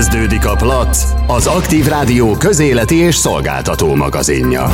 Kezdődik a Plac, az Aktív Rádió közéleti és szolgáltató magazinja.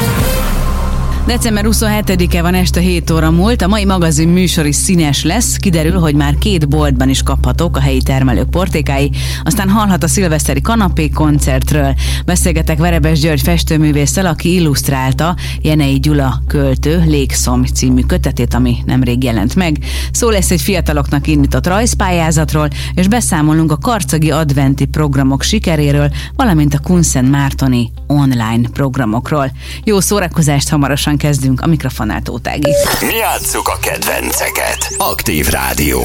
December 27-e van este 7 óra múlt, a mai magazin műsor is színes lesz, kiderül, hogy már két boltban is kaphatók a helyi termelők portékái, aztán hallhat a szilveszteri kanapé koncertről. Beszélgetek Verebes György festőművésszel, aki illusztrálta Jenei Gyula költő Légszom című kötetét, ami nemrég jelent meg. Szó lesz egy fiataloknak indított rajzpályázatról, és beszámolunk a karcagi adventi programok sikeréről, valamint a Kunszen Mártoni online programokról. Jó szórakozást hamarosan Gyorsan kezdünk, a mikrofonnál Tótági. Mi játsszuk a kedvenceket. Aktív Rádió.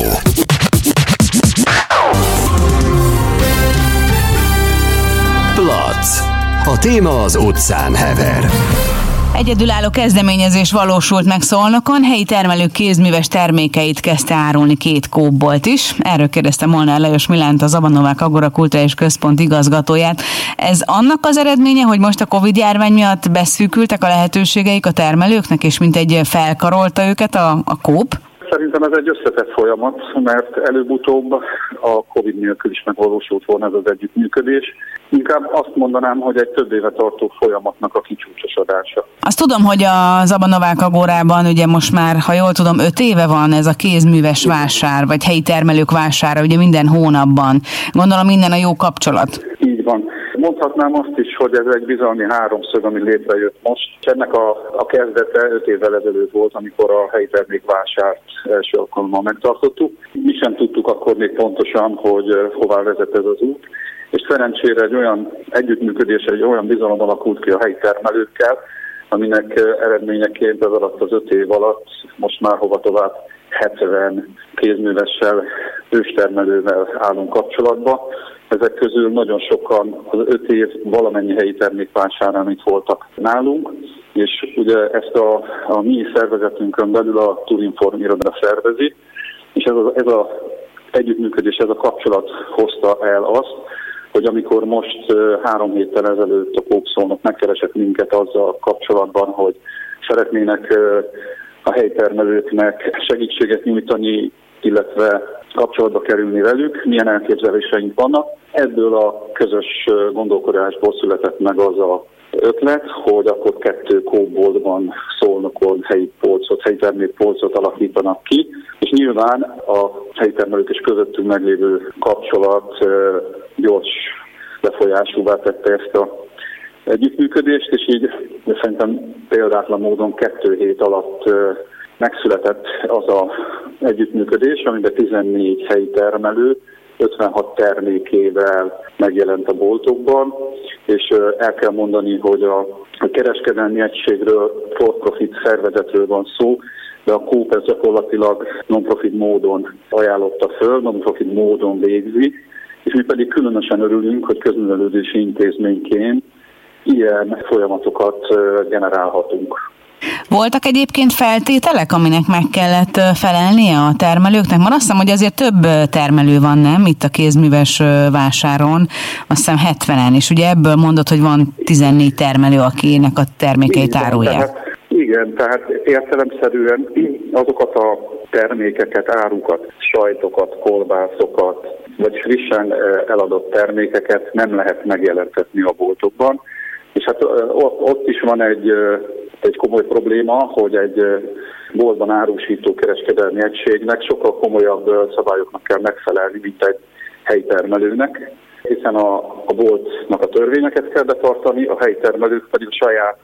Plac. A téma az utcán hever. Egyedülálló kezdeményezés valósult meg Szolnokon, helyi termelők kézműves termékeit kezdte árulni két kóbolt is. Erről kérdezte Molnár Lajos Milánt, az Abanovák Agora Kulturális Központ igazgatóját. Ez annak az eredménye, hogy most a Covid járvány miatt beszűkültek a lehetőségeik a termelőknek, és mint egy felkarolta őket a, a kóp? Szerintem ez egy összetett folyamat, mert előbb-utóbb a Covid nélkül is megvalósult volna ez az együttműködés. Inkább azt mondanám, hogy egy több éve tartó folyamatnak a kicsúcsosodása. Azt tudom, hogy a Zabanovák Agórában ugye most már, ha jól tudom, öt éve van ez a kézműves vásár, vagy helyi termelők vására, ugye minden hónapban. Gondolom minden a jó kapcsolat. Így van. Mondhatnám azt is, hogy ez egy bizalmi háromszög, ami létrejött most. Ennek a, a kezdete öt évvel ezelőtt volt, amikor a helyi termékvásárt első alkalommal megtartottuk. Mi sem tudtuk akkor még pontosan, hogy hová vezet ez az út, és szerencsére egy olyan együttműködés, egy olyan bizalom alakult ki a helyi termelőkkel, aminek eredményeként ez alatt az öt év alatt most már hova tovább 70 kézművessel, őstermelővel állunk kapcsolatba. Ezek közül nagyon sokan az öt év valamennyi helyi termékvásárán itt voltak nálunk, és ugye ezt a, a mi szervezetünkön belül a Turinform iroda szervezi, és ez a, ez a együttműködés, ez a kapcsolat hozta el azt, hogy amikor most három héttel ezelőtt a Kókszónok megkeresett minket azzal kapcsolatban, hogy szeretnének a helytermelőknek segítséget nyújtani, illetve kapcsolatba kerülni velük, milyen elképzeléseink vannak. Ebből a közös gondolkodásból született meg az a ötlet, hogy akkor kettő kóboltban szólnokon helyi polcot, helyi termékpolcot alakítanak ki, és nyilván a helyi termelők és közöttünk meglévő kapcsolat gyors befolyásúvá tette ezt a együttműködést, és így szerintem példátlan módon kettő hét alatt megszületett az a együttműködés, amiben 14 helyi termelő 56 termékével megjelent a boltokban, és el kell mondani, hogy a, kereskedelmi egységről, for-profit szervezetről van szó, de a Coop ez gyakorlatilag non-profit módon ajánlotta föl, non-profit módon végzi, és mi pedig különösen örülünk, hogy közművelődési intézményként ilyen folyamatokat generálhatunk. Voltak egyébként feltételek, aminek meg kellett felelnie a termelőknek? Mert azt hiszem, hogy azért több termelő van, nem? Itt a kézműves vásáron, azt hiszem 70-en, és ugye ebből mondod, hogy van 14 termelő, akinek a termékeit árulják. Igen, tehát értelemszerűen azokat a termékeket, árukat, sajtokat, kolbászokat, vagy frissen eladott termékeket nem lehet megjelentetni a boltokban. És hát ott is van egy egy komoly probléma, hogy egy boltban árusító kereskedelmi egységnek sokkal komolyabb szabályoknak kell megfelelni, mint egy helyi termelőnek, hiszen a, a boltnak a törvényeket kell betartani, a helyi termelők pedig a saját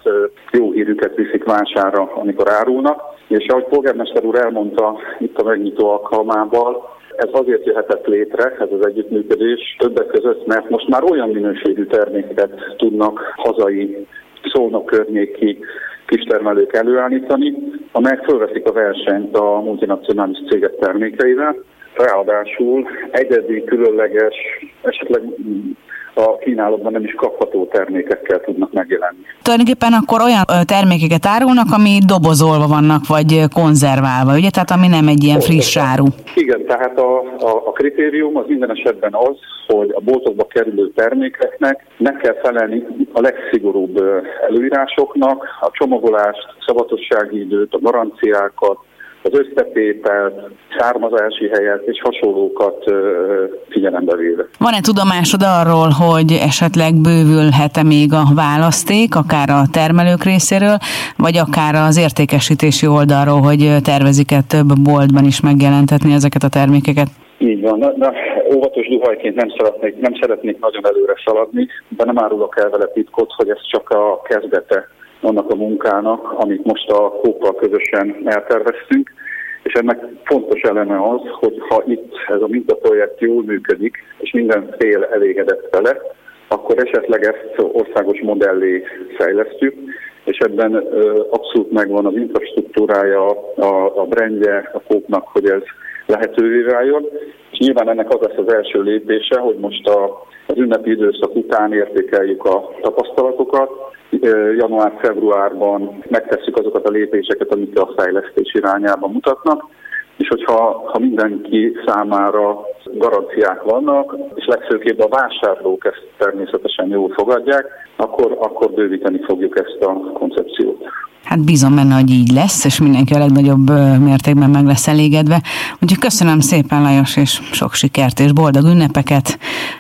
jó hírüket viszik vására, amikor árulnak. És ahogy polgármester úr elmondta itt a megnyitó alkalmával, ez azért jöhetett létre, ez az együttműködés többek között, mert most már olyan minőségű termékeket tudnak hazai szólnak környéki kistermelők előállítani, amelyek fölveszik a versenyt a multinacionális cégek termékeivel, ráadásul egyedi, különleges, esetleg a kínálatban nem is kapható termékekkel tudnak megjelenni. Tulajdonképpen akkor olyan termékeket árulnak, ami dobozolva vannak, vagy konzerválva, ugye? Tehát ami nem egy ilyen friss áru. Igen, tehát a, a, a kritérium az minden esetben az, hogy a boltokba kerülő termékeknek meg kell felelni a legszigorúbb előírásoknak, a csomagolást, szabadossági időt, a garanciákat, az összetételt, származási helyet és hasonlókat figyelembe véve. Van-e tudomásod arról, hogy esetleg bővülhet-e még a választék, akár a termelők részéről, vagy akár az értékesítési oldalról, hogy tervezik-e több boltban is megjelentetni ezeket a termékeket? Így van, de, de óvatos duhajként nem szeretnék, nem szeretnék nagyon előre szaladni, de nem árulok el vele titkot, hogy ez csak a kezdete annak a munkának, amit most a kókkal közösen elterveztünk, és ennek fontos eleme az, hogy ha itt ez a mintaprojekt jól működik, és minden fél elégedett vele, akkor esetleg ezt országos modellé fejlesztjük, és ebben abszolút megvan az infrastruktúrája, a, a brandje a kóknak, hogy ez lehetővé váljon. És nyilván ennek az lesz az első lépése, hogy most a, az ünnepi időszak után értékeljük a tapasztalatokat. Január-februárban megtesszük azokat a lépéseket, amik a fejlesztés irányába mutatnak, és hogyha ha mindenki számára garanciák vannak, és legfőképp a vásárlók ezt természetesen jól fogadják, akkor, akkor bővíteni fogjuk ezt a koncepciót. Hát bízom benne, hogy így lesz, és mindenki a legnagyobb mértékben meg lesz elégedve. Úgyhogy köszönöm szépen, Lajos, és sok sikert, és boldog ünnepeket,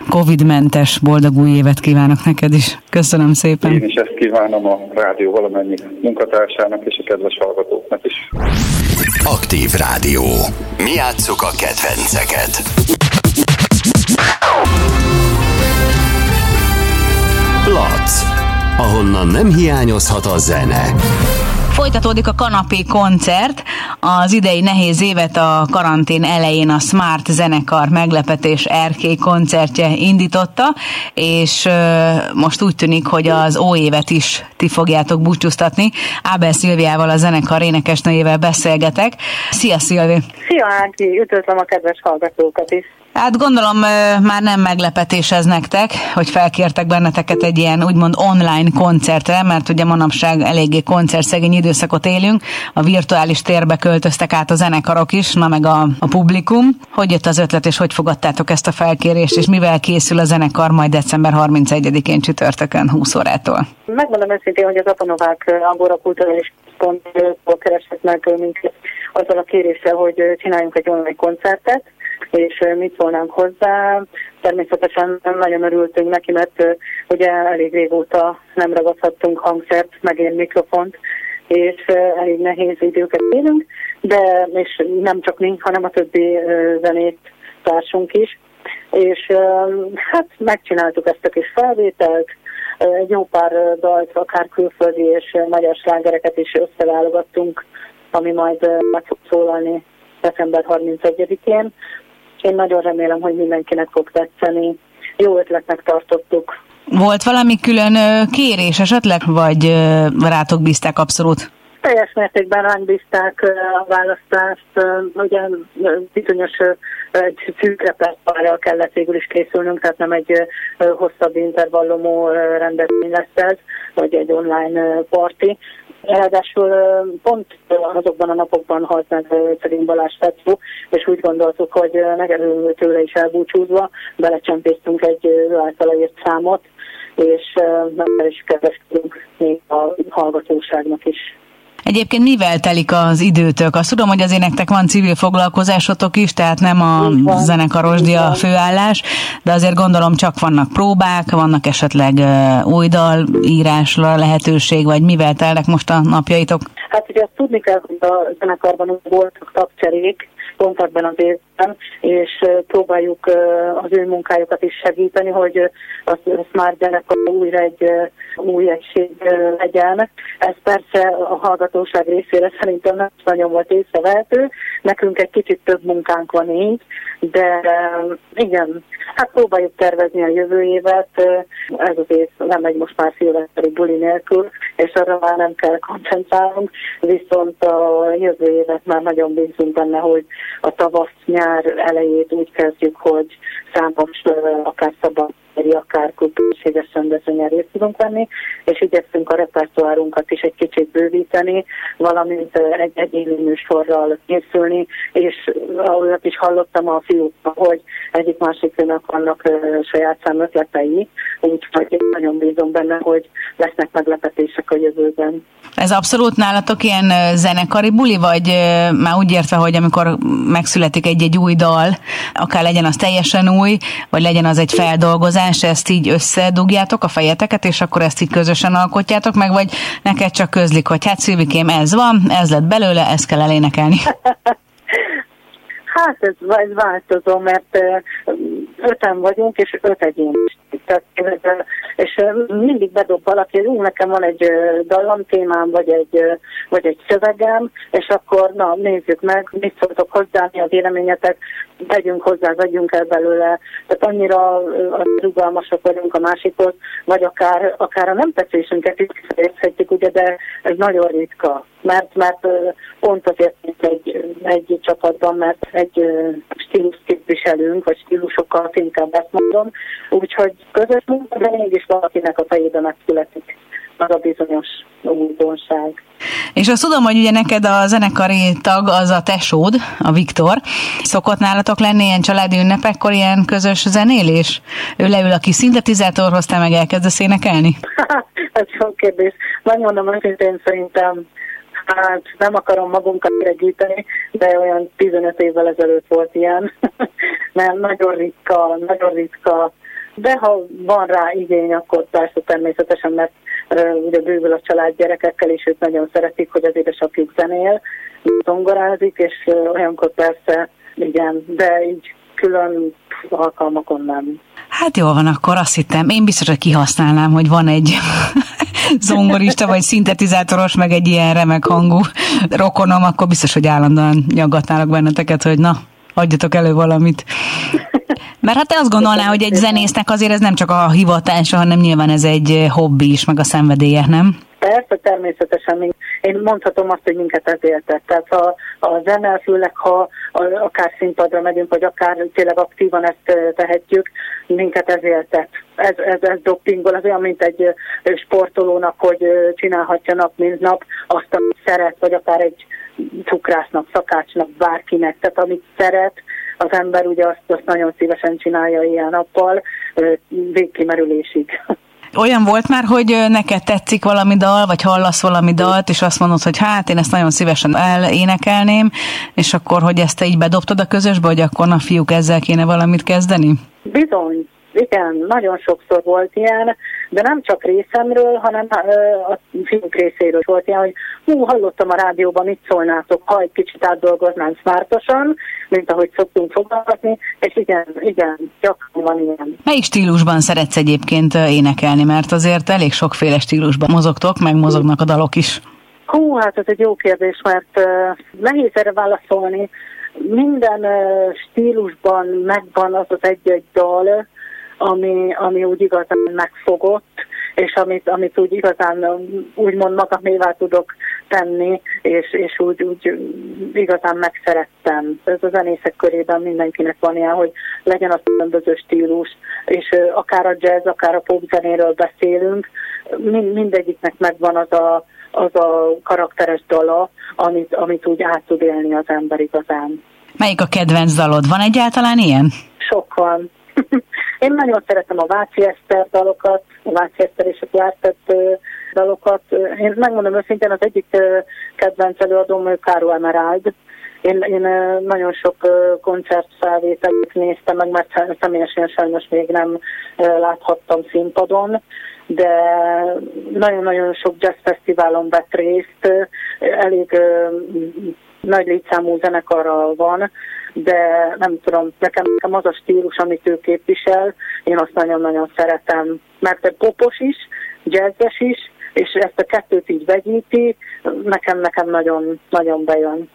Covid-mentes boldog új évet kívánok neked is. Köszönöm szépen. Én is ezt kívánom a rádió valamennyi munkatársának és a kedves hallgatóknak is. Aktív Rádió. Mi játsszuk a kedvenceket. Lac ahonnan nem hiányozhat a zene. Folytatódik a kanapé koncert. Az idei nehéz évet a karantén elején a Smart zenekar meglepetés erkély koncertje indította, és most úgy tűnik, hogy az évet is ti fogjátok búcsúztatni. Ábel Szilviával, a zenekar énekesnőjével beszélgetek. Szia Szilvi! Szia Ági, üdvözlöm a kedves hallgatókat is! Hát gondolom már nem meglepetés ez nektek, hogy felkértek benneteket egy ilyen úgymond online koncertre, mert ugye manapság eléggé koncertszegény időszakot élünk, a virtuális térbe költöztek át a zenekarok is, na meg a, a publikum. Hogy jött az ötlet, és hogy fogadtátok ezt a felkérést, és mivel készül a zenekar majd december 31-én csütörtökön 20 órától? Megmondom őszintén, hogy az Apanovák Angora Kulturális Pontból keresett meg minket azzal a kéréssel, hogy csináljunk egy online koncertet, és mit szólnánk hozzá. Természetesen nagyon örültünk neki, mert ugye elég régóta nem ragadhattunk hangszert, meg én mikrofont, és elég nehéz időket élünk, de és nem csak mi, hanem a többi zenét társunk is. És hát megcsináltuk ezt a kis felvételt, egy jó pár dalt, akár külföldi és magyar slágereket is összeválogattunk, ami majd meg fog szólalni december 31-én. Én nagyon remélem, hogy mindenkinek fog tetszeni. Jó ötletnek tartottuk. Volt valami külön kérés esetleg, vagy rátok bízták abszolút? Teljes mértékben ránk bízták a választást, ugye bizonyos egy szűk repertoárral kellett végül is készülnünk, tehát nem egy hosszabb intervallumú rendezvény lesz ez, vagy egy online parti. Ráadásul pont azokban a napokban halt meg Szerint Balázs Tetszó, és úgy gondoltuk, hogy megerőlő tőle is elbúcsúzva, belecsempésztünk egy ő írt számot, és meg is kedveskedünk még a hallgatóságnak is. Egyébként mivel telik az időtök? Azt tudom, hogy azért nektek van civil foglalkozásotok is, tehát nem a zenekarosdi a főállás, de azért gondolom csak vannak próbák, vannak esetleg új dal írásra lehetőség, vagy mivel telnek most a napjaitok? Hát ugye azt tudni kell, hogy a zenekarban voltak tagcserék, pont ebben az és próbáljuk az ő munkájukat is segíteni, hogy az már zenekar újra egy új egység legyen. Ez persze a hallgatóság részére szerintem nem nagyon volt észrevehető. Nekünk egy kicsit több munkánk van így, de igen, hát próbáljuk tervezni a jövő évet. Ez az év nem megy most már szilveszteri buli nélkül, és arra már nem kell koncentrálnunk, viszont a jövő évet már nagyon bízunk benne, hogy a tavasz-nyár elejét úgy kezdjük, hogy számos akár szabad koncertjei, akár kultúrséges rendezvényen részt tudunk venni, és igyekszünk a repertoárunkat is egy kicsit bővíteni, valamint egy egyéni műsorral készülni, és ahogy is hallottam a fiúk, hogy egyik másiknak vannak saját szám ötletei, úgyhogy nagyon bízom benne, hogy lesznek meglepetések a jövőben. Ez abszolút nálatok ilyen zenekari buli, vagy már úgy értve, hogy amikor megszületik egy-egy új dal, akár legyen az teljesen új, vagy legyen az egy feldolgozás, ezt így összedugjátok a fejeteket, és akkor ezt így közösen alkotjátok meg, vagy neked csak közlik, hogy hát Szilvikém, ez van, ez lett belőle, ezt kell elénekelni. Hát ez, ez változó, mert öten vagyunk, és öt egyén is. Tehát, és mindig bedob valaki, hogy nekem van egy dallamtémám, vagy egy, vagy egy szövegem, és akkor na, nézzük meg, mit szóltok hozzá, mi a véleményetek, tegyünk hozzá, vegyünk el belőle. Tehát annyira rugalmasak vagyunk a másikhoz, vagy akár, akár a nem tetszésünket is érthetjük, ugye, de ez nagyon ritka. Mert, mert pont azért egy, egy csapatban, mert egy stílus képviselünk, vagy stílusokkal inkább ezt mondom, úgyhogy közös munka, de mégis valakinek a fejében megszületik az a bizonyos újdonság. És azt tudom, hogy ugye neked a zenekari tag az a tesód, a Viktor. Szokott nálatok lenni ilyen családi ünnepekkor ilyen közös zenélés? Ő leül a kis szintetizátorhoz, te meg elkezdesz énekelni? Ez jó kérdés. Megmondom őszintén szerintem hát nem akarom magunkat gyűjteni, de olyan 15 évvel ezelőtt volt ilyen, mert nagyon ritka, nagyon ritka, de ha van rá igény, akkor persze természetesen, mert ugye bővül a család gyerekekkel, és ők nagyon szeretik, hogy az édesapjuk zenél, zongorázik, és olyankor persze igen, de így külön alkalmakon nem. Hát jól van, akkor azt hittem. Én biztos, hogy kihasználnám, hogy van egy zongorista, vagy szintetizátoros, meg egy ilyen remek hangú rokonom, akkor biztos, hogy állandóan nyaggatnálok benneteket, hogy na, adjatok elő valamit. Mert hát te azt gondolná, hogy egy zenésznek azért ez nem csak a hivatása, hanem nyilván ez egy hobbi is, meg a szenvedélye, nem? Persze, természetesen. Én mondhatom azt, hogy minket ez éltet. Tehát ha a zene, főleg ha akár színpadra megyünk, vagy akár tényleg aktívan ezt tehetjük, minket ez éltet. Ez, ez, ez dopingol, az olyan, mint egy sportolónak, hogy csinálhatja nap, mint nap azt, amit szeret, vagy akár egy cukrásznak, szakácsnak, bárkinek. Tehát amit szeret, az ember ugye azt, azt nagyon szívesen csinálja ilyen nappal, végkimerülésig. Olyan volt már, hogy neked tetszik valami dal, vagy hallasz valami dalt, és azt mondod, hogy hát én ezt nagyon szívesen elénekelném, és akkor, hogy ezt te így bedobtad a közösbe, hogy akkor na fiúk, ezzel kéne valamit kezdeni? Bizony, igen, nagyon sokszor volt ilyen, de nem csak részemről, hanem a fiúk részéről volt ilyen, hogy hú, hallottam a rádióban, mit szólnátok, ha egy kicsit átdolgoznánk smártosan, mint ahogy szoktunk fogalmazni, és igen, igen, gyakran van ilyen. Melyik stílusban szeretsz egyébként énekelni, mert azért elég sokféle stílusban mozogtok, meg mozognak a dalok is. Hú, hát ez egy jó kérdés, mert uh, nehéz erre válaszolni. Minden uh, stílusban megvan az az egy-egy dal, ami, ami úgy igazán megfogott, és amit, amit úgy igazán úgymond magamévá tudok tenni, és, és úgy, úgy igazán megszerettem. Ez a zenészek körében mindenkinek van ilyen, hogy legyen az különböző stílus, és akár a jazz, akár a popzenéről beszélünk, mind, mindegyiknek megvan az a, az a karakteres dala, amit, amit úgy át tud élni az ember igazán. Melyik a kedvenc dalod? Van egyáltalán ilyen? Sok van. Én nagyon szeretem a Váci Eszter dalokat, a Váci Eszter és a Klártett dalokat. Én megmondom őszintén, az egyik kedvenc előadóm Káro Emerald. Én, én nagyon sok koncertfelvételt néztem meg, mert személyesen sajnos még nem láthattam színpadon, de nagyon-nagyon sok jazz fesztiválon vett részt, elég nagy létszámú zenekarral van, de nem tudom, nekem, nekem az a stílus, amit ő képvisel, én azt nagyon-nagyon szeretem, mert popos is, jazzes is, és ezt a kettőt így vegyíti, nekem, nekem nagyon, nagyon bejön.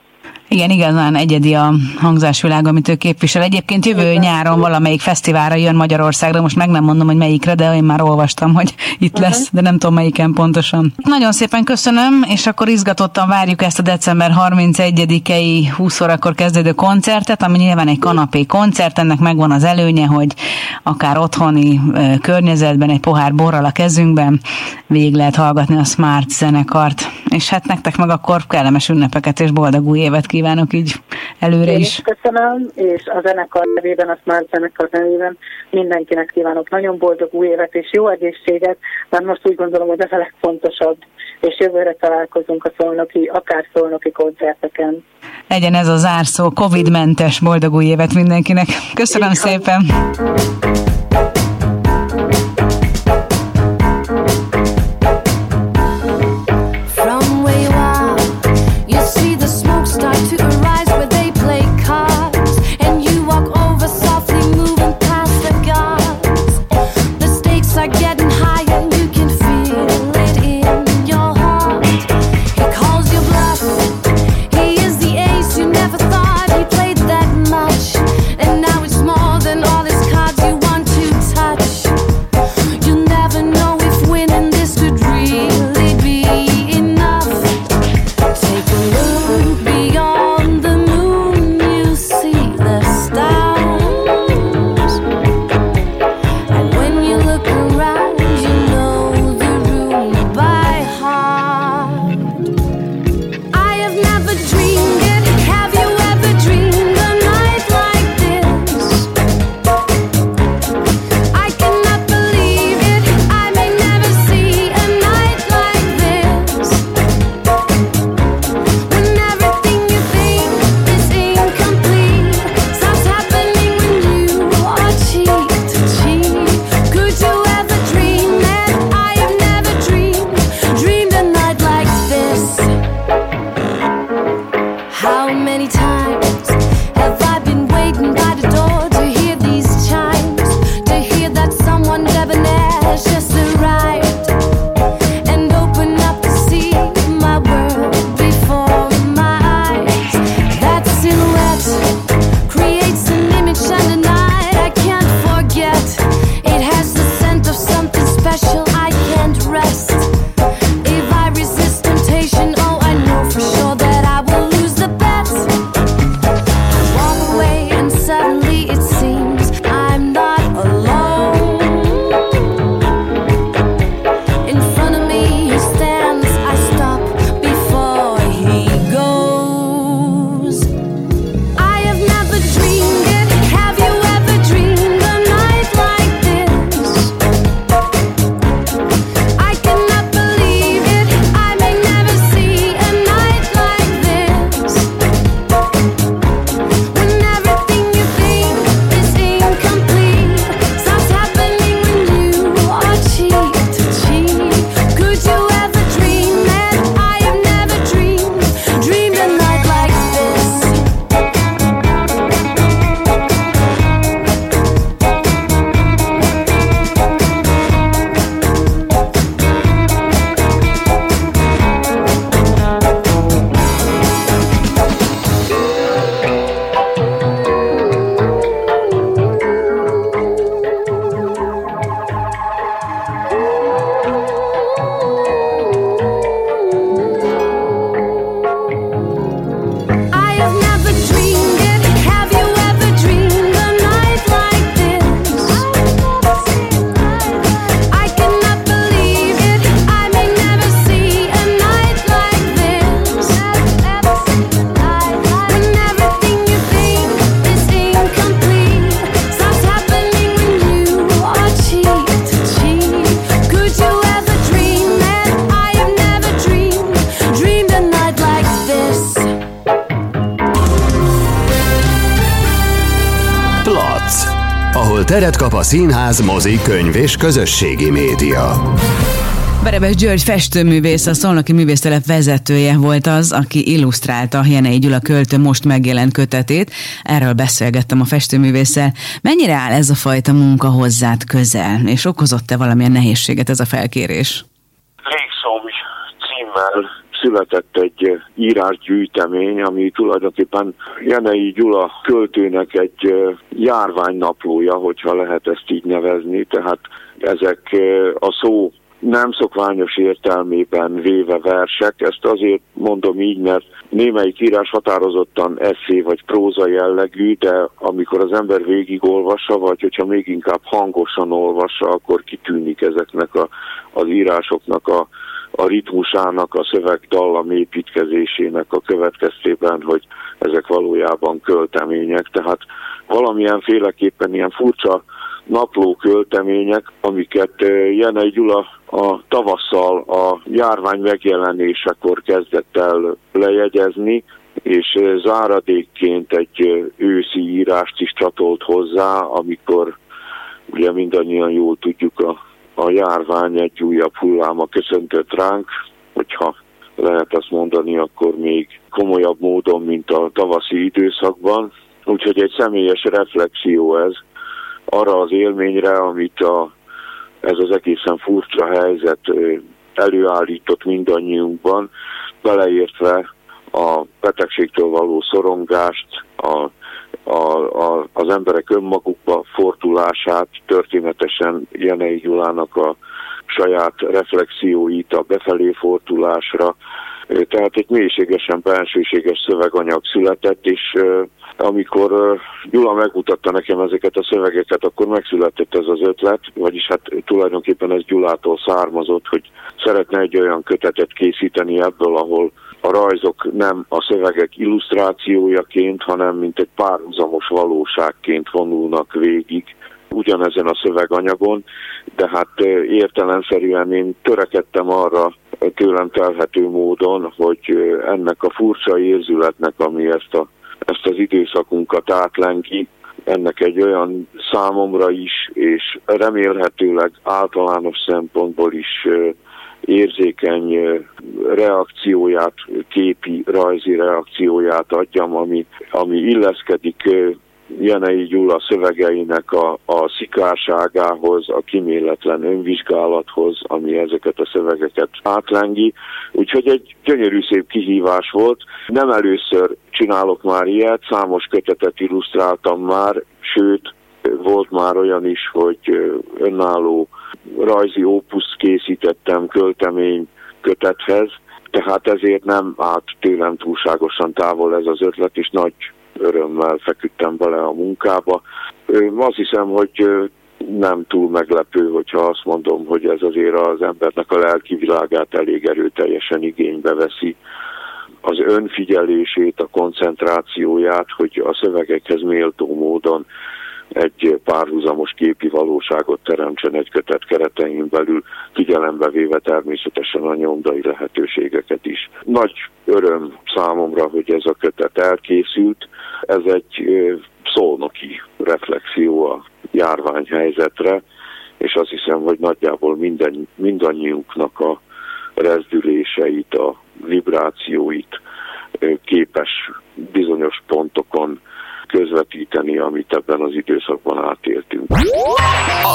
Igen, igazán egyedi a hangzásvilág, amit ő képvisel. Egyébként jövő Igen. nyáron valamelyik fesztiválra jön Magyarországra, most meg nem mondom, hogy melyikre, de én már olvastam, hogy itt uh-huh. lesz, de nem tudom melyiken pontosan. Nagyon szépen köszönöm, és akkor izgatottan várjuk ezt a december 31-i 20 órakor kezdődő koncertet, ami nyilván egy kanapé koncert, ennek megvan az előnye, hogy akár otthoni környezetben, egy pohár borral a kezünkben végig lehet hallgatni a Smart zenekart. És hát nektek meg akkor kellemes ünnepeket és boldog új évet kívánok így előre is. Én köszönöm, és a zenekar nevében, a Smart zenekar nevében mindenkinek kívánok nagyon boldog új évet és jó egészséget, mert most úgy gondolom, hogy ez a legfontosabb, és jövőre találkozunk a szolnoki, akár szolnoki koncerteken. Legyen ez a zárszó, Covid-mentes boldog új évet mindenkinek. Köszönöm Így szépen! Van. A színház, mozi, könyv és közösségi média. Berebes György festőművész, a Szolnoki Művésztelep vezetője volt az, aki illusztrálta Jenei Gyula költő most megjelent kötetét. Erről beszélgettem a festőművésszel. Mennyire áll ez a fajta munka hozzád közel, és okozott-e valamilyen nehézséget ez a felkérés? Légszomj címmel született egy írásgyűjtemény, ami tulajdonképpen Jenei Gyula költőnek egy járványnaplója, hogyha lehet ezt így nevezni, tehát ezek a szó nem szokványos értelmében véve versek. Ezt azért mondom így, mert némelyik írás határozottan eszé vagy próza jellegű, de amikor az ember végigolvassa, vagy hogyha még inkább hangosan olvassa, akkor kitűnik ezeknek a, az írásoknak a, a ritmusának, a szövegdallam építkezésének a következtében, hogy ezek valójában költemények. Tehát valamilyen féleképpen ilyen furcsa napló költemények, amiket Jenei Gyula a tavasszal a járvány megjelenésekor kezdett el lejegyezni, és záradékként egy őszi írást is csatolt hozzá, amikor ugye mindannyian jól tudjuk a, a járvány egy újabb hulláma köszöntött ránk, hogyha lehet azt mondani, akkor még komolyabb módon, mint a tavaszi időszakban. Úgyhogy egy személyes reflexió ez arra az élményre, amit a ez az egészen furcsa helyzet előállított mindannyiunkban, beleértve a betegségtől való szorongást, a, a, a, az emberek önmagukba fordulását, történetesen Jenei Gyulának a saját reflexióit a befelé fordulásra, tehát egy mélységesen bensőséges szöveganyag született, és amikor Gyula megmutatta nekem ezeket a szövegeket, akkor megszületett ez az ötlet, vagyis hát tulajdonképpen ez Gyulától származott, hogy szeretne egy olyan kötetet készíteni ebből, ahol a rajzok nem a szövegek illusztrációjaként, hanem mint egy párhuzamos valóságként vonulnak végig ugyanezen a szöveganyagon, de hát értelemszerűen én törekedtem arra tőlem telhető módon, hogy ennek a furcsa érzületnek, ami ezt a ezt az időszakunkat átlengi, ennek egy olyan számomra is, és remélhetőleg általános szempontból is érzékeny reakcióját, képi, rajzi reakcióját adjam, ami, ami illeszkedik Jenei Gyula szövegeinek a, a szikárságához, a kiméletlen önvizsgálathoz, ami ezeket a szövegeket átlengi. Úgyhogy egy gyönyörű szép kihívás volt. Nem először csinálok már ilyet, számos kötetet illusztráltam már, sőt, volt már olyan is, hogy önálló rajzi ópusz készítettem költemény kötethez, tehát ezért nem állt tőlem túlságosan távol ez az ötlet, és nagy örömmel feküdtem bele a munkába. Azt hiszem, hogy nem túl meglepő, hogyha azt mondom, hogy ez azért az embernek a lelki világát elég erőteljesen igénybe veszi az önfigyelését, a koncentrációját, hogy a szövegekhez méltó módon egy párhuzamos képi valóságot teremtsen egy kötet keretein belül, figyelembe véve természetesen a nyomdai lehetőségeket is. Nagy öröm számomra, hogy ez a kötet elkészült. Ez egy szolnoki reflexió a járványhelyzetre, és azt hiszem, hogy nagyjából minden, mindannyiunknak a rezdüléseit, a vibrációit képes bizonyos pontokon közvetíteni, amit ebben az időszakban átéltünk.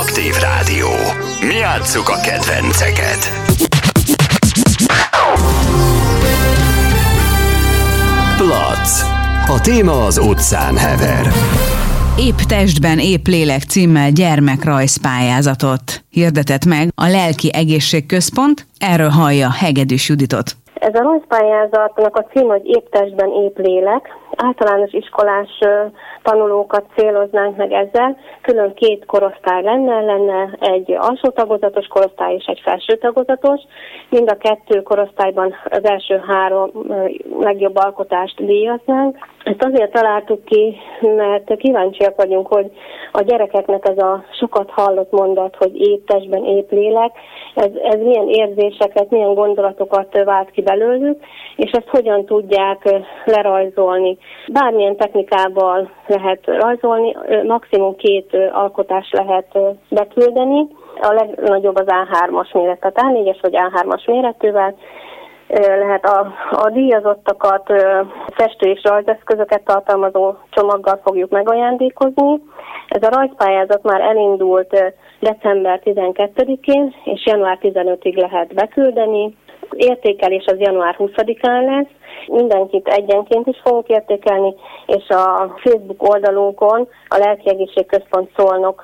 Aktív Rádió. Mi játsszuk a kedvenceket. Plac. A téma az utcán hever. Épp testben, épp lélek címmel gyermekrajzpályázatot hirdetett meg a Lelki Egészségközpont. Erről hallja Hegedűs Juditot. Ez a rajzpályázatnak a cím, hogy épp testben, épp lélek. Általános iskolás tanulókat céloznánk meg ezzel. Külön két korosztály lenne, lenne egy alsó tagozatos korosztály és egy felső tagozatos. Mind a kettő korosztályban az első három legjobb alkotást díjaznánk. Ezt azért találtuk ki, mert kíváncsiak vagyunk, hogy a gyerekeknek ez a sokat hallott mondat, hogy épp testben, épp lélek, ez, ez milyen érzéseket, milyen gondolatokat vált ki belőlük, és ezt hogyan tudják lerajzolni. Bármilyen technikával lehet rajzolni, maximum két alkotást lehet beküldeni. A legnagyobb az A3-as méret, tehát A4-es vagy A3-as méretűvel, lehet a, a díjazottakat festő és rajzeszközöket tartalmazó csomaggal fogjuk megajándékozni. Ez a rajzpályázat már elindult december 12-én, és január 15-ig lehet beküldeni. Értékelés az január 20-án lesz, mindenkit egyenként is fogunk értékelni, és a Facebook oldalunkon a Lelki Központ Szolnok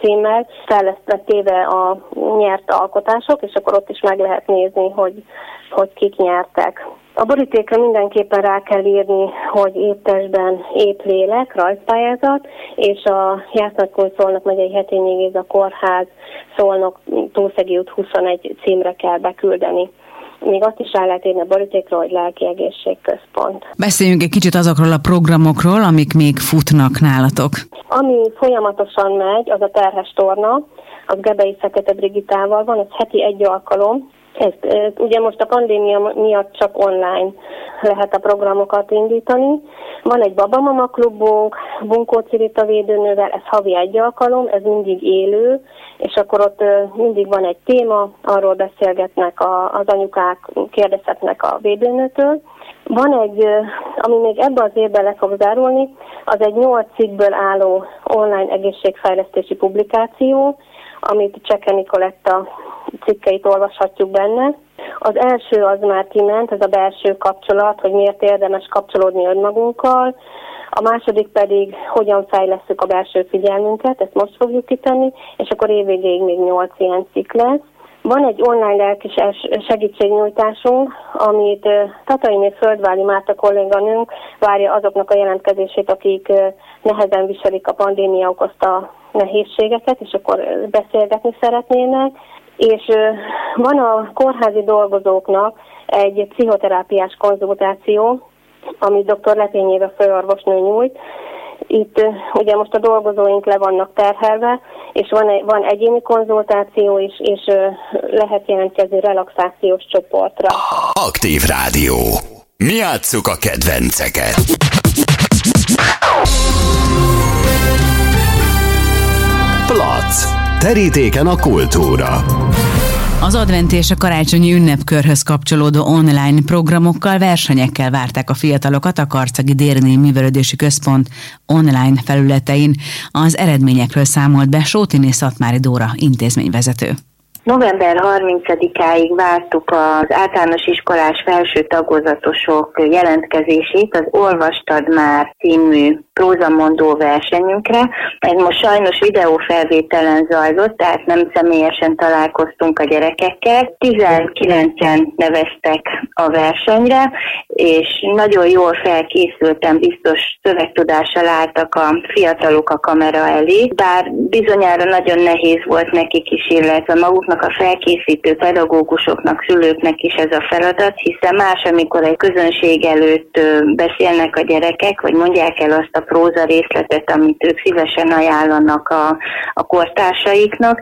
címmel fel téve a nyert alkotások, és akkor ott is meg lehet nézni, hogy, hogy kik nyertek. A borítékra mindenképpen rá kell írni, hogy éttesben épp lélek, rajzpályázat, és a Jászlatkon Szolnok megyei Hetényi a kórház Szolnok Túlszegi út 21 címre kell beküldeni még azt is rá lehet írni a borítékról, hogy lelki egészségközpont. Beszéljünk egy kicsit azokról a programokról, amik még futnak nálatok. Ami folyamatosan megy, az a terhes torna, az Gebei Fekete Brigitával van, ez heti egy alkalom, ezt, ez, ugye most a pandémia miatt csak online lehet a programokat indítani. Van egy babamama klubunk, Bunkó Cirita védőnővel, ez havi egy alkalom, ez mindig élő, és akkor ott mindig van egy téma, arról beszélgetnek a, az anyukák, kérdezhetnek a védőnőtől. Van egy, ami még ebben az évben le fog zárulni, az egy nyolc cikkből álló online egészségfejlesztési publikáció, amit Cseke Nikoletta cikkeit olvashatjuk benne. Az első az már kiment, ez a belső kapcsolat, hogy miért érdemes kapcsolódni önmagunkkal, a második pedig, hogyan fejlesztük a belső figyelmünket, ezt most fogjuk kitenni, és akkor évvégéig még nyolc ilyen cikk lesz. Van egy online lelkis segítségnyújtásunk, amit Tatainé Földváli Márta kolléganőnk várja azoknak a jelentkezését, akik nehezen viselik a pandémia okozta nehézségeket, és akkor beszélgetni szeretnének. És van a kórházi dolgozóknak egy pszichoterápiás konzultáció, amit dr. Lepényéve főorvosnő nyújt. Itt ugye most a dolgozóink le vannak terhelve, és van, van egyéni konzultáció is, és lehet jelentkezni relaxációs csoportra. Aktív Rádió. Mi játsszuk a kedvenceket. Plac. Terítéken a kultúra. Az advent és a karácsonyi ünnepkörhöz kapcsolódó online programokkal, versenyekkel várták a fiatalokat a Karcagi Dérné Művelődési Központ online felületein. Az eredményekről számolt be Sótiné Szatmári Dóra intézményvezető. November 30-áig vártuk az általános iskolás felső tagozatosok jelentkezését az Olvastad már című prózamondó versenyünkre. Ez most sajnos videófelvételen zajlott, tehát nem személyesen találkoztunk a gyerekekkel. 19-en neveztek a versenyre, és nagyon jól felkészültem, biztos szövegtudással álltak a fiatalok a kamera elé, bár bizonyára nagyon nehéz volt nekik is, illetve maguknak maguknak a felkészítő pedagógusoknak, szülőknek is ez a feladat, hiszen más, amikor egy közönség előtt beszélnek a gyerekek, vagy mondják el azt a próza részletet, amit ők szívesen ajánlanak a, a kortársaiknak.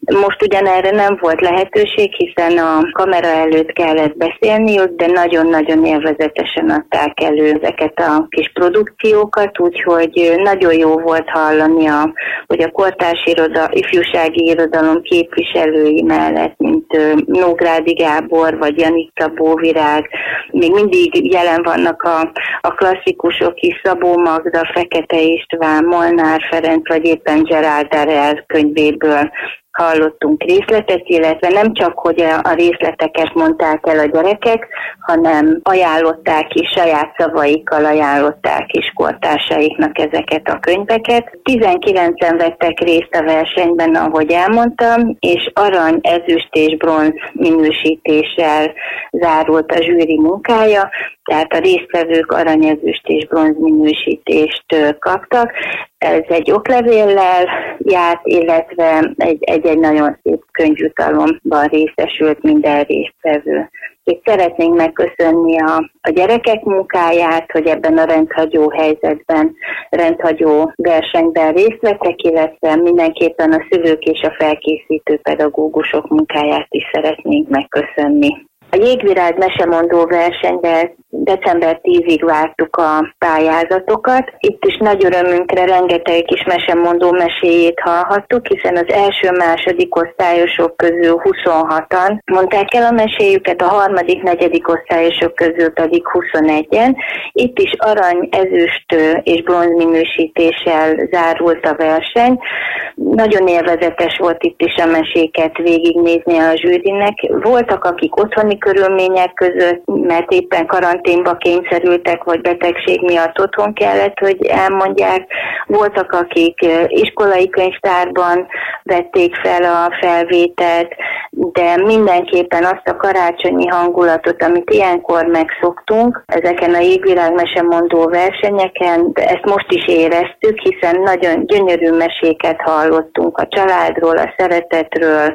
Most ugyan erre nem volt lehetőség, hiszen a kamera előtt kellett beszélniük, de nagyon-nagyon élvezetesen adták elő ezeket a kis produkciókat, úgyhogy nagyon jó volt hallani, a, hogy a kortárs iroda, ifjúsági irodalom képviselő szereplői mellett, mint Nógrádi Gábor vagy Janika Bóvirág, még mindig jelen vannak a, a klasszikusok is, Szabó Magda, Fekete István, Molnár Ferenc, vagy éppen Gerald Darrell könyvéből hallottunk részletet, illetve nem csak, hogy a részleteket mondták el a gyerekek, hanem ajánlották is, saját szavaikkal ajánlották is kortársaiknak ezeket a könyveket. 19-en vettek részt a versenyben, ahogy elmondtam, és arany, ezüst és bronz minősítéssel zárult a zsűri munkája, tehát a résztvevők arany, ezüst és bronz minősítést kaptak. Ez egy oklevéllel járt, illetve egy, egy, egy nagyon szép könyvjutalomban részesült minden résztvevő. Itt szeretnénk megköszönni a, a gyerekek munkáját, hogy ebben a rendhagyó helyzetben, rendhagyó versenyben részt vettek, illetve mindenképpen a szülők és a felkészítő pedagógusok munkáját is szeretnénk megköszönni. A jégvirág mesemondó versenyben december 10-ig vártuk a pályázatokat. Itt is nagy örömünkre rengeteg kis mesemondó meséjét hallhattuk, hiszen az első-második osztályosok közül 26-an mondták el a meséjüket, a harmadik, negyedik osztályosok közül pedig 21-en. Itt is arany, ezüst és bronz minősítéssel zárult a verseny. Nagyon élvezetes volt itt is a meséket végignézni a zsűrinek. Voltak, akik otthoni körülmények között, mert éppen karanténba kényszerültek, vagy betegség miatt otthon kellett, hogy elmondják. Voltak, akik iskolai könyvtárban vették fel a felvételt, de mindenképpen azt a karácsonyi hangulatot, amit ilyenkor megszoktunk, ezeken a jégvirágmese mondó versenyeken, de ezt most is éreztük, hiszen nagyon gyönyörű meséket hallottunk a családról, a szeretetről,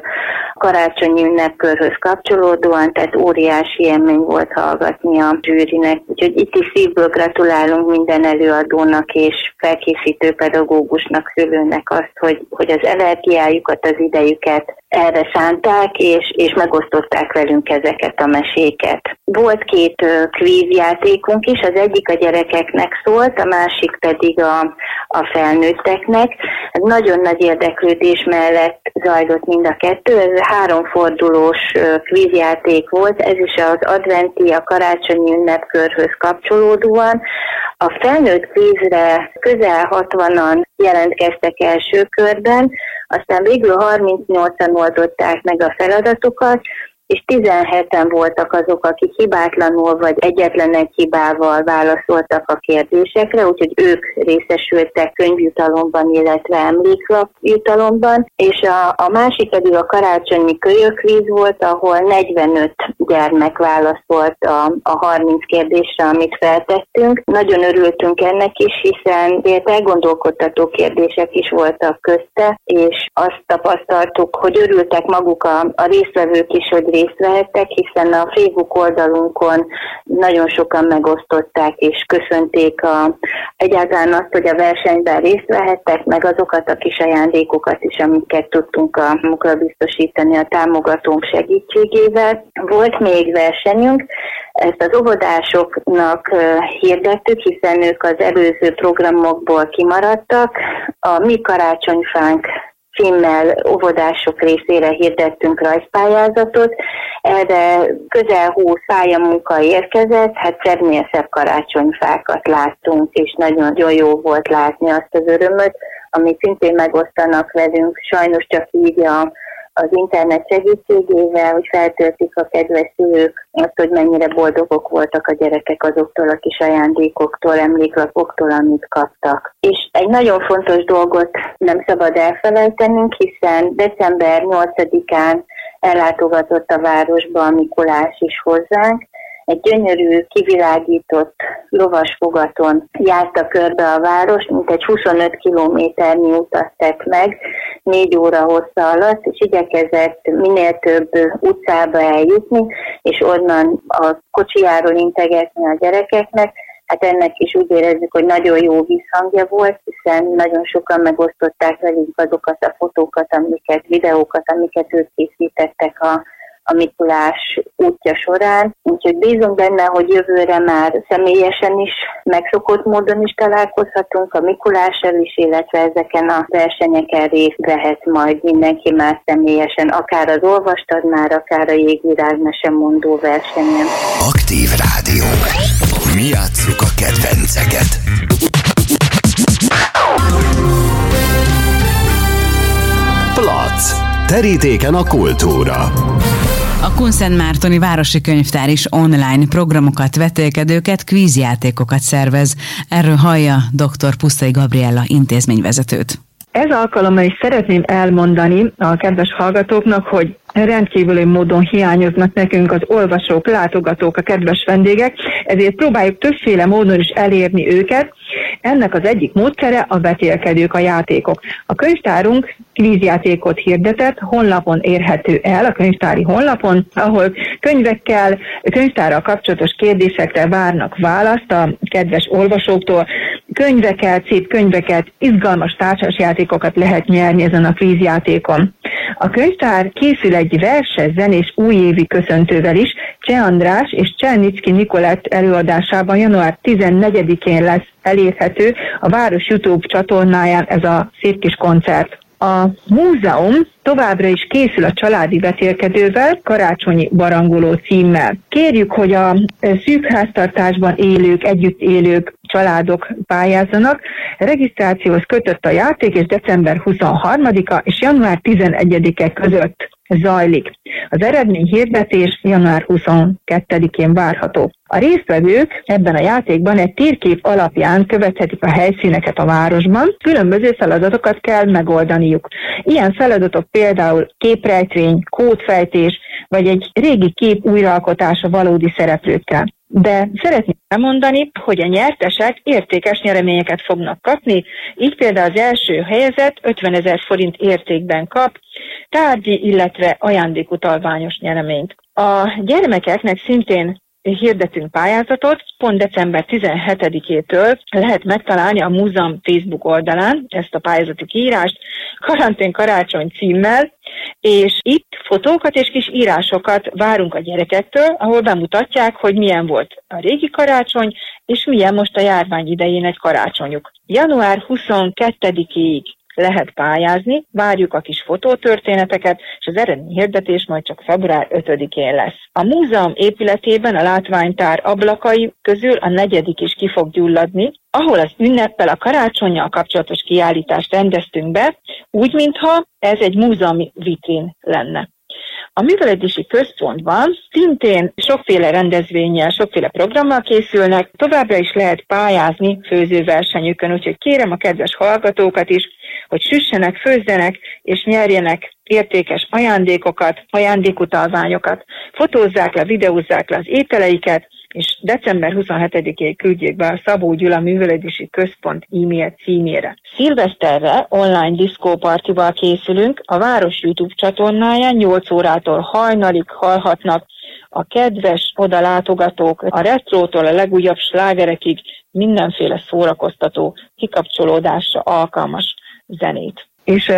karácsonyi ünnepkörhöz kapcsolódóan, tehát óriási élmény volt hallgatni a zsűrinek. Úgyhogy itt is szívből gratulálunk minden előadónak és felkészítő pedagógusnak, szülőnek azt, hogy, hogy az energiájukat, az idejüket erre szánták, és, és megosztották velünk ezeket a meséket. Volt két kvízjátékunk is, az egyik a gyerekeknek szólt, a másik pedig a, a felnőtteknek. Ez nagyon nagy érdeklődés mellett zajlott mind a kettő. Ez háromfordulós kvízjáték volt, ez is az adventi, a karácsonyi ünnepkörhöz kapcsolódóan. A felnőtt kvízre közel 60-an jelentkeztek első körben, aztán végül 38-an oldották meg a feladatokat, és 17-en voltak azok, akik hibátlanul vagy egyetlen egy hibával válaszoltak a kérdésekre, úgyhogy ők részesültek könyvjutalomban, illetve emléklapjutalomban, és a, a másik pedig a karácsonyi kölyökvíz volt, ahol 45 gyermek válaszolt a, a 30 kérdésre, amit feltettünk. Nagyon örültünk ennek is, hiszen elgondolkodtató kérdések is voltak közte, és azt tapasztaltuk, hogy örültek maguk a, a résztvevők is, hogy részt vehettek, hiszen a Facebook oldalunkon nagyon sokan megosztották és köszönték a, egyáltalán azt, hogy a versenyben részt vehettek, meg azokat a kis ajándékokat is, amiket tudtunk a munkra biztosítani a támogatónk segítségével. Volt még versenyünk, ezt az óvodásoknak hirdettük, hiszen ők az előző programokból kimaradtak. A mi karácsonyfánk címmel óvodások részére hirdettünk rajzpályázatot. Erre közel 20 pályamunka érkezett, hát szebbnél szebb karácsonyfákat láttunk, és nagyon jó volt látni azt az örömöt, amit szintén megosztanak velünk. Sajnos csak így a az internet segítségével, hogy feltöltik a kedves szülők azt, hogy mennyire boldogok voltak a gyerekek azoktól a kis ajándékoktól, emléklapoktól, amit kaptak. És egy nagyon fontos dolgot nem szabad elfelejtenünk, hiszen december 8-án ellátogatott a városba a Mikulás is hozzánk, egy gyönyörű, kivilágított lovasfogaton járta körbe a város, mint egy 25 kilométernyi utat tett meg, négy óra hossza alatt, és igyekezett minél több utcába eljutni, és onnan a kocsijáról integetni a gyerekeknek, Hát ennek is úgy érezzük, hogy nagyon jó visszhangja volt, hiszen nagyon sokan megosztották velünk azokat a fotókat, amiket, videókat, amiket ők készítettek a a Mikulás útja során, úgyhogy bízunk benne, hogy jövőre már személyesen is, megszokott módon is találkozhatunk a Mikulással is, illetve ezeken a versenyeken részt vehet majd mindenki már személyesen, akár az olvastad már, akár a jégvirágmese mondó versenyen. Aktív Rádió. Mi játsszuk a kedvenceket. Plac. Terítéken a kultúra. A Kunszent Mártoni Városi Könyvtár is online programokat, vetélkedőket, kvízjátékokat szervez. Erről hallja dr. Pusztai Gabriella intézményvezetőt. Ez alkalommal is szeretném elmondani a kedves hallgatóknak, hogy rendkívüli módon hiányoznak nekünk az olvasók, látogatók, a kedves vendégek, ezért próbáljuk többféle módon is elérni őket. Ennek az egyik módszere a vetélkedők, a játékok. A könyvtárunk kvízjátékot hirdetett, honlapon érhető el, a könyvtári honlapon, ahol könyvekkel, könyvtárral kapcsolatos kérdésekre várnak választ a kedves olvasóktól. Könyveket, szép könyveket, izgalmas társasjátékokat lehet nyerni ezen a kvízjátékon. A könyvtár készül egy verses zenés újévi köszöntővel is, Cseh András és Csernicki Nikolett előadásában január 14-én lesz elérhető a Város YouTube csatornáján ez a szép kis koncert. A múzeum továbbra is készül a családi vetélkedővel, karácsonyi barangoló címmel. Kérjük, hogy a szűk háztartásban élők, együtt élők, családok pályázzanak. Regisztrációhoz kötött a játék, és december 23-a és január 11-e között zajlik. Az eredmény hirdetés január 22-én várható. A résztvevők ebben a játékban egy térkép alapján követhetik a helyszíneket a városban, különböző feladatokat kell megoldaniuk. Ilyen feladatok például képrejtvény, kódfejtés, vagy egy régi kép újraalkotása valódi szereplőkkel. De szeretném elmondani, hogy a nyertesek értékes nyereményeket fognak kapni, így például az első helyezett 50 ezer forint értékben kap tárgyi, illetve ajándékutalványos nyereményt. A gyermekeknek szintén hirdetünk pályázatot, pont december 17-től lehet megtalálni a múzeum Facebook oldalán ezt a pályázati kiírást, karantén karácsony címmel, és itt fotókat és kis írásokat várunk a gyerekektől, ahol bemutatják, hogy milyen volt a régi karácsony, és milyen most a járvány idején egy karácsonyuk. Január 22-ig lehet pályázni, várjuk a kis fotótörténeteket, és az eredmény hirdetés majd csak február 5-én lesz. A múzeum épületében a látványtár ablakai közül a negyedik is ki fog gyulladni, ahol az ünneppel a karácsonyjal kapcsolatos kiállítást rendeztünk be, úgy, mintha ez egy múzeumi vitrin lenne. A művelődési központban szintén sokféle rendezvényel, sokféle programmal készülnek, továbbra is lehet pályázni főzőversenyükön, úgyhogy kérem a kedves hallgatókat is, hogy süssenek, főzzenek és nyerjenek értékes ajándékokat, ajándékutalványokat, fotózzák le, videózzák le az ételeiket, és december 27-én küldjék be a Szabó Gyula Művelődési Központ e-mail címére. Szilveszterre online diszkópartival készülünk, a Város YouTube csatornáján 8 órától hajnalig hallhatnak a kedves odalátogatók a retrótól a legújabb slágerekig mindenféle szórakoztató kikapcsolódásra alkalmas zenét. És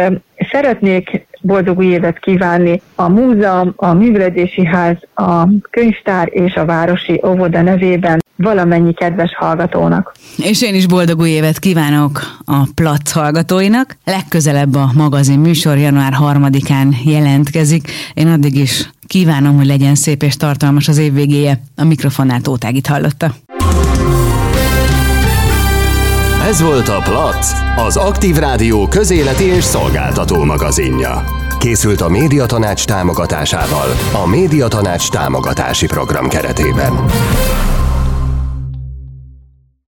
szeretnék boldog új évet kívánni a múzeum, a művelődési ház, a könyvtár és a városi óvoda nevében valamennyi kedves hallgatónak. És én is boldog új évet kívánok a Plac hallgatóinak. Legközelebb a magazin műsor január 3-án jelentkezik. Én addig is kívánom, hogy legyen szép és tartalmas az év végéje. A mikrofonnál Tótágit hallotta. Ez volt a Plac, az Aktív Rádió közéleti és szolgáltató magazinja. Készült a Médiatanács támogatásával, a Médiatanács támogatási program keretében.